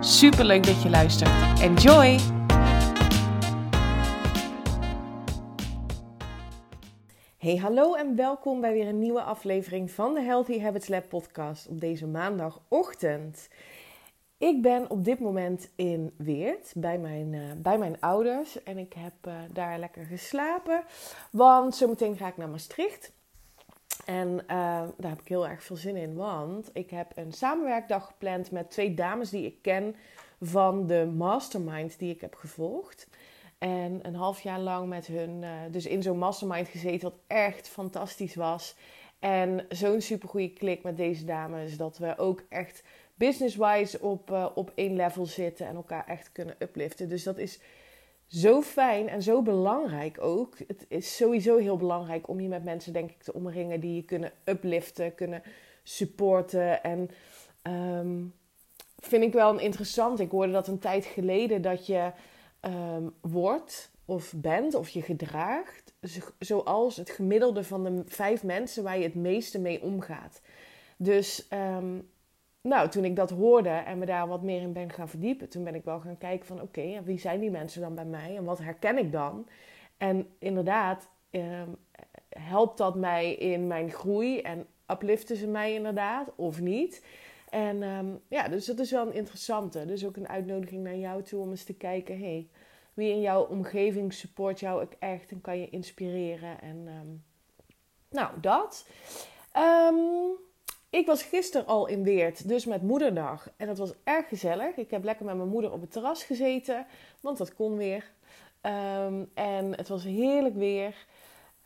Super leuk dat je luistert. Enjoy! Hey, hallo en welkom bij weer een nieuwe aflevering van de Healthy Habits Lab podcast op deze maandagochtend. Ik ben op dit moment in Weert bij mijn, uh, bij mijn ouders en ik heb uh, daar lekker geslapen, want zometeen ga ik naar Maastricht. En uh, daar heb ik heel erg veel zin in, want ik heb een samenwerkdag gepland met twee dames die ik ken van de mastermind die ik heb gevolgd. En een half jaar lang met hun, uh, dus in zo'n mastermind gezeten, wat echt fantastisch was. En zo'n supergoeie klik met deze dames, dat we ook echt business-wise op, uh, op één level zitten en elkaar echt kunnen upliften. Dus dat is zo fijn en zo belangrijk ook. Het is sowieso heel belangrijk om je met mensen, denk ik, te omringen die je kunnen upliften, kunnen supporten. En um, vind ik wel interessant. Ik hoorde dat een tijd geleden dat je um, wordt of bent of je gedraagt zoals het gemiddelde van de vijf mensen waar je het meeste mee omgaat. Dus um, nou, toen ik dat hoorde en me daar wat meer in ben gaan verdiepen, toen ben ik wel gaan kijken van oké, wie zijn die mensen dan bij mij en wat herken ik dan? En inderdaad, um, helpt dat mij in mijn groei en upliften ze mij inderdaad of niet? En um, ja, dus dat is wel een interessante. Dus ook een uitnodiging naar jou toe om eens te kijken, hey, wie in jouw omgeving support jou echt en kan je inspireren. En um, nou, dat. Um, ik was gisteren al in Weert, dus met moederdag. En dat was erg gezellig. Ik heb lekker met mijn moeder op het terras gezeten, want dat kon weer. Um, en het was heerlijk weer.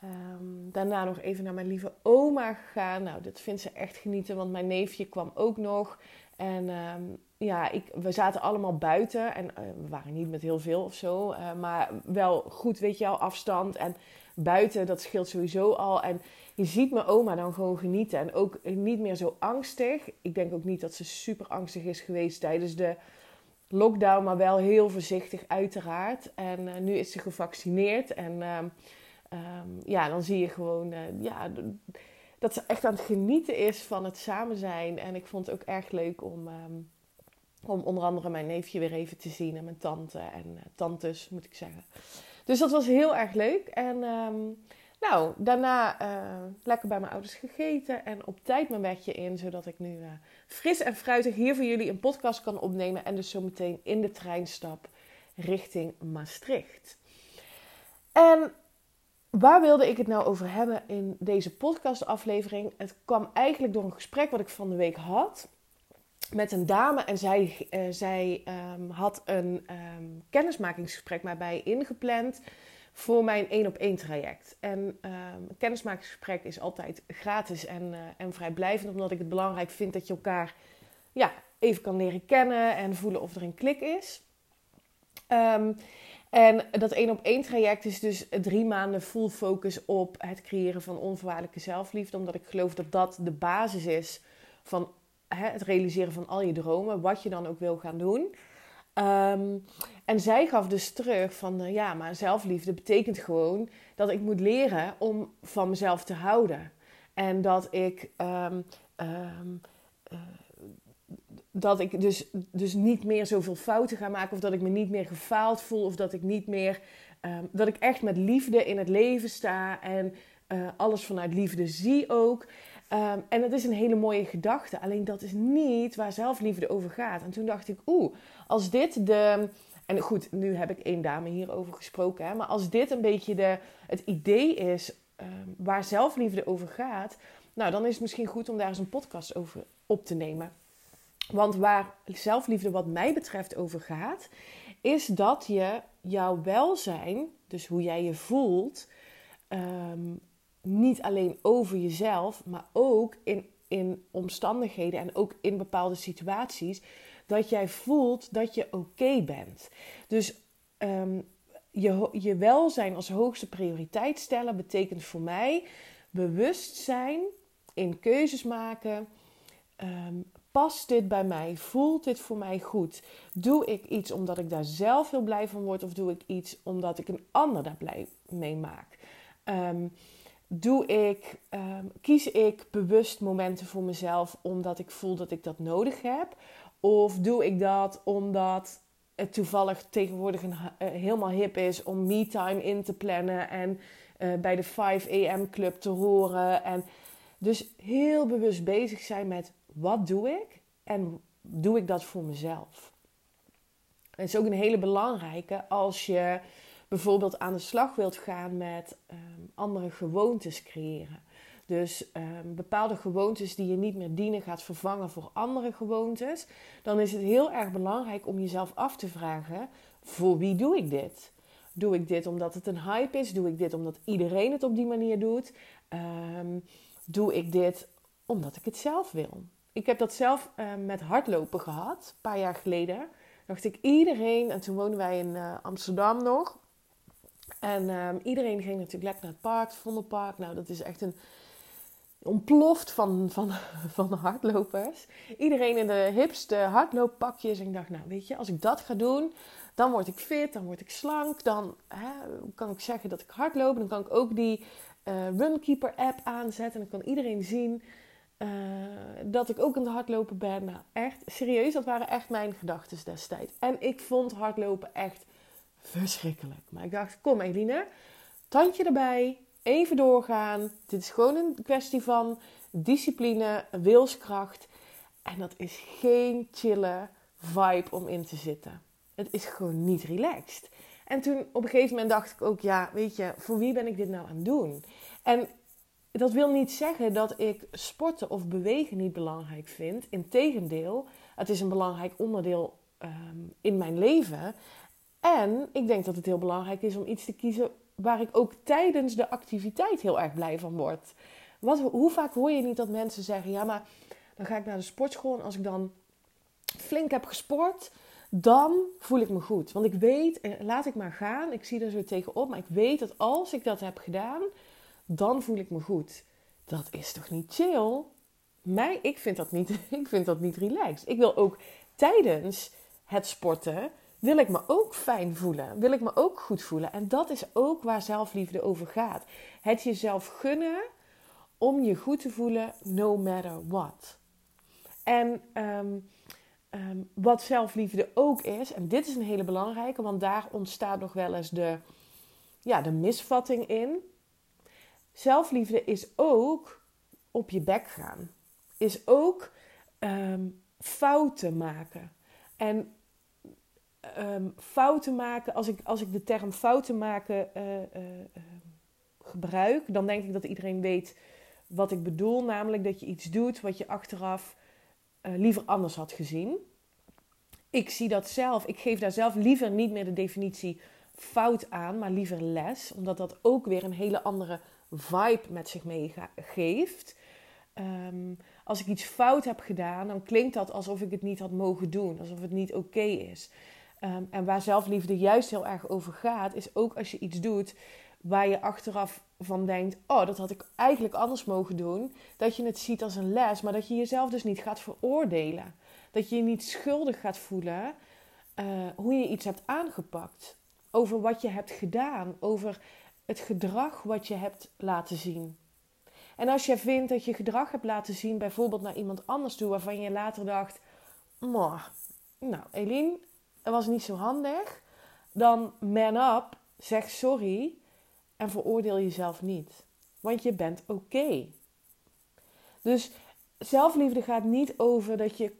Um, daarna nog even naar mijn lieve oma gegaan. Nou, dat vindt ze echt genieten, want mijn neefje kwam ook nog. En um, ja, ik, we zaten allemaal buiten. En uh, we waren niet met heel veel of zo. Uh, maar wel goed, weet je wel, afstand. En buiten, dat scheelt sowieso al. En je ziet mijn oma dan gewoon genieten. En ook niet meer zo angstig. Ik denk ook niet dat ze super angstig is geweest tijdens de lockdown. Maar wel heel voorzichtig, uiteraard. En uh, nu is ze gevaccineerd. En um, ja, dan zie je gewoon... ja, dat ze echt aan het genieten is van het samen zijn. En ik vond het ook erg leuk om, um, om onder andere mijn neefje weer even te zien. En mijn tante en uh, tantes, moet ik zeggen. Dus dat was heel erg leuk. En um, nou, daarna uh, lekker bij mijn ouders gegeten. En op tijd mijn bedje in. Zodat ik nu uh, fris en fruitig hier voor jullie een podcast kan opnemen. En dus zometeen in de trein stap richting Maastricht. En Waar wilde ik het nou over hebben in deze podcastaflevering? Het kwam eigenlijk door een gesprek wat ik van de week had met een dame. En zij, uh, zij um, had een um, kennismakingsgesprek mij ingepland voor mijn één op één traject. En um, een kennismakingsgesprek is altijd gratis en, uh, en vrijblijvend, omdat ik het belangrijk vind dat je elkaar ja, even kan leren kennen en voelen of er een klik is. En dat één op één traject is dus drie maanden full focus op het creëren van onvoorwaardelijke zelfliefde. Omdat ik geloof dat dat de basis is van hè, het realiseren van al je dromen, wat je dan ook wil gaan doen. Um, en zij gaf dus terug van uh, ja, maar zelfliefde betekent gewoon dat ik moet leren om van mezelf te houden. En dat ik um, um, uh, dat ik dus, dus niet meer zoveel fouten ga maken. Of dat ik me niet meer gefaald voel. Of dat ik niet meer. Dat ik echt met liefde in het leven sta. En uh, alles vanuit liefde zie ook. Um, en dat is een hele mooie gedachte. Alleen dat is niet waar zelfliefde over gaat. En toen dacht ik, oeh, als dit de. En goed, nu heb ik één dame hierover gesproken. Hè, maar als dit een beetje de, het idee is um, waar zelfliefde over gaat. Nou, dan is het misschien goed om daar eens een podcast over op te nemen. Want waar zelfliefde wat mij betreft over gaat, is dat je jouw welzijn, dus hoe jij je voelt, um, niet alleen over jezelf, maar ook in, in omstandigheden en ook in bepaalde situaties, dat jij voelt dat je oké bent. Dus ehm, je, je welzijn als hoogste prioriteit stellen betekent voor mij bewust zijn in keuzes maken. Ehm, past dit bij mij? Voelt dit voor mij goed? Doe ik iets omdat ik daar zelf heel blij van word, of doe ik iets omdat ik een ander daar blij mee maak? Ehm, doe ik, um, kies ik bewust momenten voor mezelf omdat ik voel dat ik dat nodig heb? Of doe ik dat omdat het toevallig tegenwoordig een, uh, helemaal hip is om me-time in te plannen en uh, bij de 5 a.m. club te horen? En dus heel bewust bezig zijn met wat doe ik en doe ik dat voor mezelf? Het is ook een hele belangrijke als je bijvoorbeeld aan de slag wilt gaan met um, andere gewoontes creëren. Dus um, bepaalde gewoontes die je niet meer dienen gaat vervangen voor andere gewoontes. Dan is het heel erg belangrijk om jezelf af te vragen: voor wie doe ik dit? Doe ik dit omdat het een hype is? Doe ik dit omdat iedereen het op die manier doet? Um, doe ik dit omdat ik het zelf wil? Ik heb dat zelf met hardlopen gehad, een paar jaar geleden. Dacht ik, iedereen, en toen woonden wij in uh, Amsterdam nog. En um, iedereen ging natuurlijk lekker naar het park, het Vondelpark. Nou, dat is echt een ontploft van, van, van hardlopers. Iedereen in de hipste hardlooppakjes. En ik dacht, nou weet je, als ik dat ga doen, dan word ik fit, dan word ik slank. Dan hè, kan ik zeggen dat ik hardloop. Dan kan ik ook die uh, Runkeeper app aanzetten. En dan kan iedereen zien uh, dat ik ook aan het hardlopen ben. Nou, echt serieus, dat waren echt mijn gedachten destijds. En ik vond hardlopen echt verschrikkelijk. Maar ik dacht, kom Eline, tandje erbij, even doorgaan. Dit is gewoon een kwestie van discipline, wilskracht. En dat is geen chille vibe om in te zitten. Het is gewoon niet relaxed. En toen op een gegeven moment dacht ik ook, ja, weet je, voor wie ben ik dit nou aan het doen? En dat wil niet zeggen dat ik sporten of bewegen niet belangrijk vind. Integendeel, het is een belangrijk onderdeel um, in mijn leven. En ik denk dat het heel belangrijk is om iets te kiezen waar ik ook tijdens de activiteit heel erg blij van word. Wat, hoe vaak hoor je niet dat mensen zeggen: ja, maar dan ga ik naar de sportschool en als ik dan flink heb gesport, dan voel ik me goed. Want ik weet, eh, laat ik maar gaan, ik zie er zo tegenop, maar ik weet dat als ik dat heb gedaan, dan voel ik me goed. Dat is toch niet chill? Mij, ik vind dat niet, ik vind dat niet relaxed. Ik wil ook tijdens het sporten wil ik me ook fijn voelen. Wil ik me ook goed voelen. En dat is ook waar zelfliefde over gaat. Het jezelf gunnen om je goed te voelen, no matter what. En um, um, wat zelfliefde ook is, en dit is een hele belangrijke, want daar ontstaat nog wel eens de, ja, de misvatting in. Zelfliefde is ook op je bek gaan. Is ook um, fouten maken. En um, fouten maken, als ik, als ik de term fouten maken uh, uh, uh, gebruik, dan denk ik dat iedereen weet wat ik bedoel. Namelijk dat je iets doet wat je achteraf liever anders had gezien. Ik zie dat zelf, ik geef daar zelf liever niet meer de definitie fout aan, maar liever les, omdat dat ook weer een hele andere vibe met zich meegeeft. Um, als ik iets fout heb gedaan, dan klinkt dat alsof ik het niet had mogen doen, alsof het niet oké is. Um, en waar zelfliefde juist heel erg over gaat, is ook als je iets doet waar je achteraf van denkt: Oh, dat had ik eigenlijk anders mogen doen. Dat je het ziet als een les, maar dat je jezelf dus niet gaat veroordelen. Dat je je niet schuldig gaat voelen uh, hoe je iets hebt aangepakt. Over wat je hebt gedaan, over het gedrag wat je hebt laten zien. En als je vindt dat je gedrag hebt laten zien, bijvoorbeeld naar iemand anders toe, waarvan je later dacht: Nou, Eline, dat was niet zo handig, dan man up, zeg sorry en veroordeel jezelf niet. Want je bent oké. Dus zelfliefde gaat niet over dat je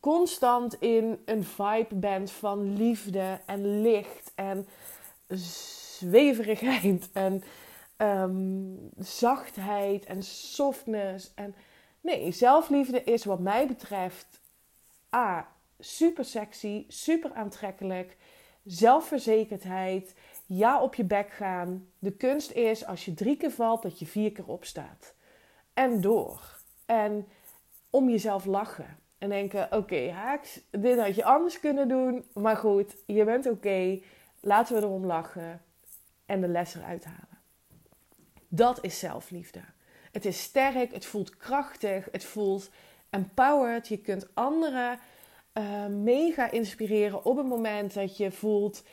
constant in een vibe bent van liefde en licht en zweverigheid en um, zachtheid en softness. En nee, zelfliefde is wat mij betreft A super sexy, super aantrekkelijk. Zelfverzekerdheid, ja op je bek gaan. De kunst is als je drie keer valt, dat je vier keer opstaat. En door. En om jezelf lachen. En denken, oké Haaks, dit had je anders kunnen doen. Maar goed, je bent oké. Laten we erom lachen. En de les eruit halen. Dat is zelfliefde. Het is sterk, het voelt krachtig, het voelt empowered. Je kunt anderen uh, mega inspireren op het moment dat je voelt: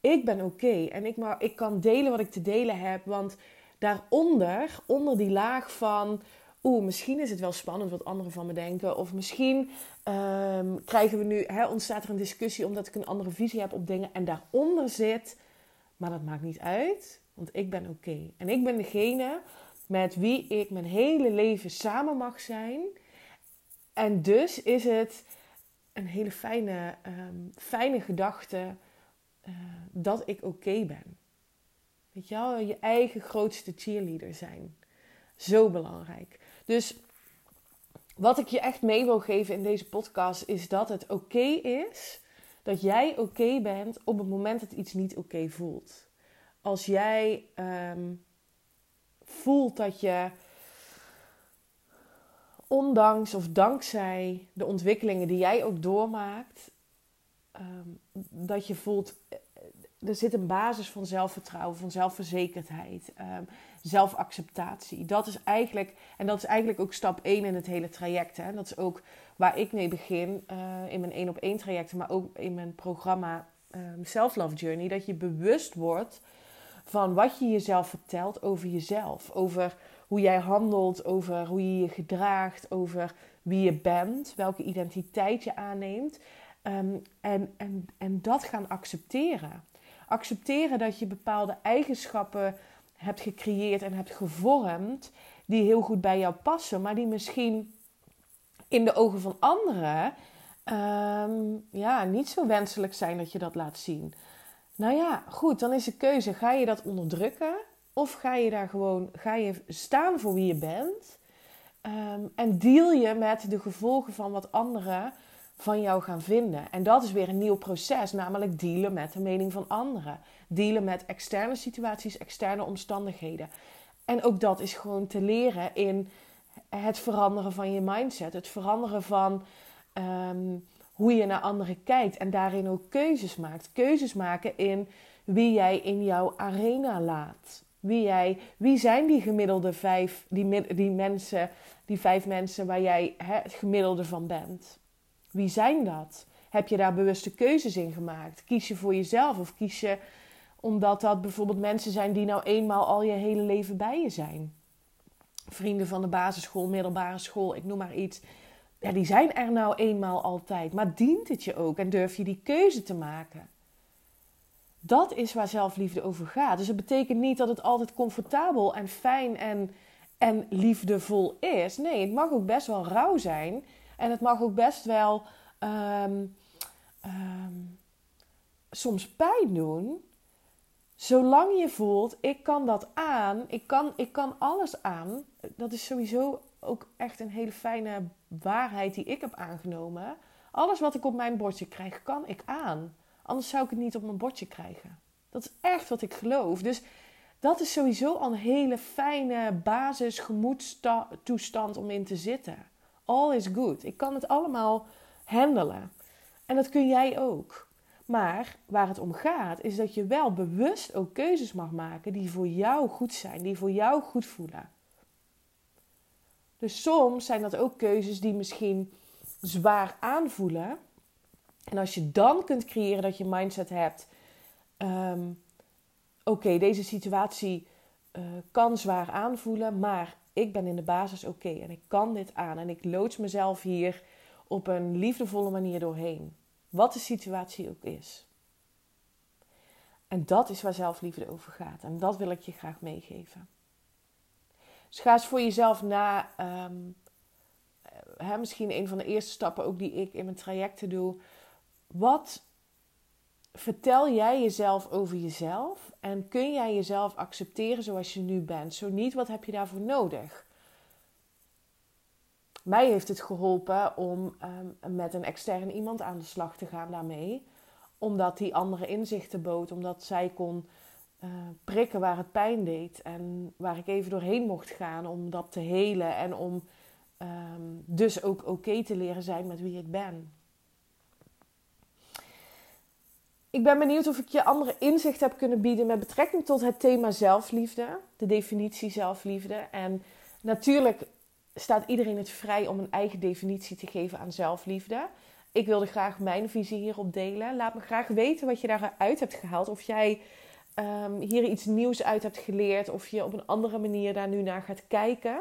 ik ben oké en ik, maar, ik kan delen wat ik te delen heb. Want daaronder, onder die laag van. Oeh, misschien is het wel spannend wat anderen van me denken. Of misschien um, krijgen we nu, hè, ontstaat er een discussie omdat ik een andere visie heb op dingen. En daaronder zit, maar dat maakt niet uit, want ik ben oké. En ik ben degene met wie ik mijn hele leven samen mag zijn. En dus is het een hele fijne, um, fijne gedachte uh, dat ik oké ben. Weet je je eigen grootste cheerleader zijn. Zo belangrijk. Dus wat ik je echt mee wil geven in deze podcast is dat het oké is dat jij oké bent op het moment dat iets niet oké voelt. Als jij um, voelt dat je ondanks of dankzij de ontwikkelingen die jij ook doormaakt, um, dat je voelt, eh, er zit een basis van zelfvertrouwen, van zelfverzekerdheid, um, zelfacceptatie. Dat is eigenlijk, en dat is eigenlijk ook stap 1 in het hele traject. Hè? Dat is ook waar ik mee begin uh, in mijn één op één trajecten, maar ook in mijn programma um, Self Love Journey. Dat je bewust wordt van wat je jezelf vertelt over jezelf. Over hoe jij handelt, over hoe je je gedraagt, over wie je bent, welke identiteit je aanneemt. Um, en, en, en dat gaan accepteren. Accepteren dat je bepaalde eigenschappen hebt gecreëerd en hebt gevormd die heel goed bij jou passen, maar die misschien in de ogen van anderen um, ja, niet zo wenselijk zijn dat je dat laat zien. Nou ja, goed, dan is de keuze: ga je dat onderdrukken of ga je daar gewoon ga je staan voor wie je bent um, en deal je met de gevolgen van wat anderen van jou gaan vinden. En dat is weer een nieuw proces, namelijk dealen met de mening van anderen. Dealen met externe situaties, externe omstandigheden. En ook dat is gewoon te leren in het veranderen van je mindset, het veranderen van um, hoe je naar anderen kijkt en daarin ook keuzes maakt. Keuzes maken in wie jij in jouw arena laat. Wie, jij, wie zijn die gemiddelde vijf, die, die mensen, die vijf mensen waar jij hè, het gemiddelde van bent? Wie zijn dat? Heb je daar bewuste keuzes in gemaakt? Kies je voor jezelf of kies je omdat dat bijvoorbeeld mensen zijn die nou eenmaal al je hele leven bij je zijn? Vrienden van de basisschool, middelbare school, ik noem maar iets. Ja, die zijn er nou eenmaal altijd. Maar dient het je ook en durf je die keuze te maken? Dat is waar zelfliefde over gaat. Dus het betekent niet dat het altijd comfortabel en fijn en, en liefdevol is. Nee, het mag ook best wel rauw zijn. En het mag ook best wel um, um, soms pijn doen. Zolang je voelt, ik kan dat aan, ik kan, ik kan alles aan. Dat is sowieso ook echt een hele fijne waarheid die ik heb aangenomen. Alles wat ik op mijn bordje krijg, kan ik aan. Anders zou ik het niet op mijn bordje krijgen. Dat is echt wat ik geloof. Dus dat is sowieso al een hele fijne basis, gemoedstoestand om in te zitten. All is good. Ik kan het allemaal handelen. En dat kun jij ook. Maar waar het om gaat, is dat je wel bewust ook keuzes mag maken die voor jou goed zijn, die voor jou goed voelen. Dus soms zijn dat ook keuzes die misschien zwaar aanvoelen. En als je dan kunt creëren dat je mindset hebt: um, oké, deze situatie uh, kan zwaar aanvoelen, maar ik ben in de basis oké en ik kan dit aan en ik loods mezelf hier op een liefdevolle manier doorheen. Wat de situatie ook is. En dat is waar zelfliefde over gaat. En dat wil ik je graag meegeven. Dus ga eens voor jezelf na. Um, hè, misschien een van de eerste stappen ook die ik in mijn trajecten doe. Wat vertel jij jezelf over jezelf? En kun jij jezelf accepteren zoals je nu bent? Zo niet, wat heb je daarvoor nodig? Mij heeft het geholpen om um, met een extern iemand aan de slag te gaan daarmee. Omdat die andere inzichten bood. Omdat zij kon uh, prikken waar het pijn deed. En waar ik even doorheen mocht gaan om dat te helen. En om ehm, dus ook oké te leren zijn met wie ik ben. Ik ben benieuwd of ik je andere inzicht heb kunnen bieden met betrekking tot het thema zelfliefde, de definitie zelfliefde. En natuurlijk staat iedereen het vrij om een eigen definitie te geven aan zelfliefde. Ik wilde graag mijn visie hierop delen. Laat me graag weten wat je daaruit hebt gehaald. Of jij um, hier iets nieuws uit hebt geleerd. Of je op een andere manier daar nu naar gaat kijken.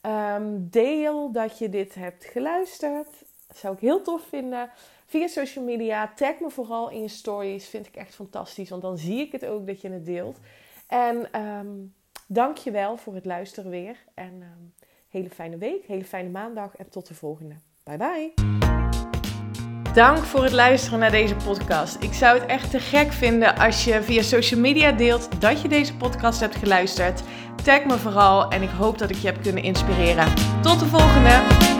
Ehm, deel dat je dit hebt geluisterd. Dat zou ik heel tof vinden. Via social media. Tag me vooral in je stories. Vind ik echt fantastisch. Want dan zie ik het ook dat je het deelt. En um, dank je wel voor het luisteren weer. En hele fijne week. Hele fijne maandag. En tot de volgende. Bye bye. Dank voor het luisteren naar deze podcast. Ik zou het echt te gek vinden als je via social media deelt dat je deze podcast hebt geluisterd. Tag me vooral en ik hoop dat ik je heb kunnen inspireren. Tot de volgende!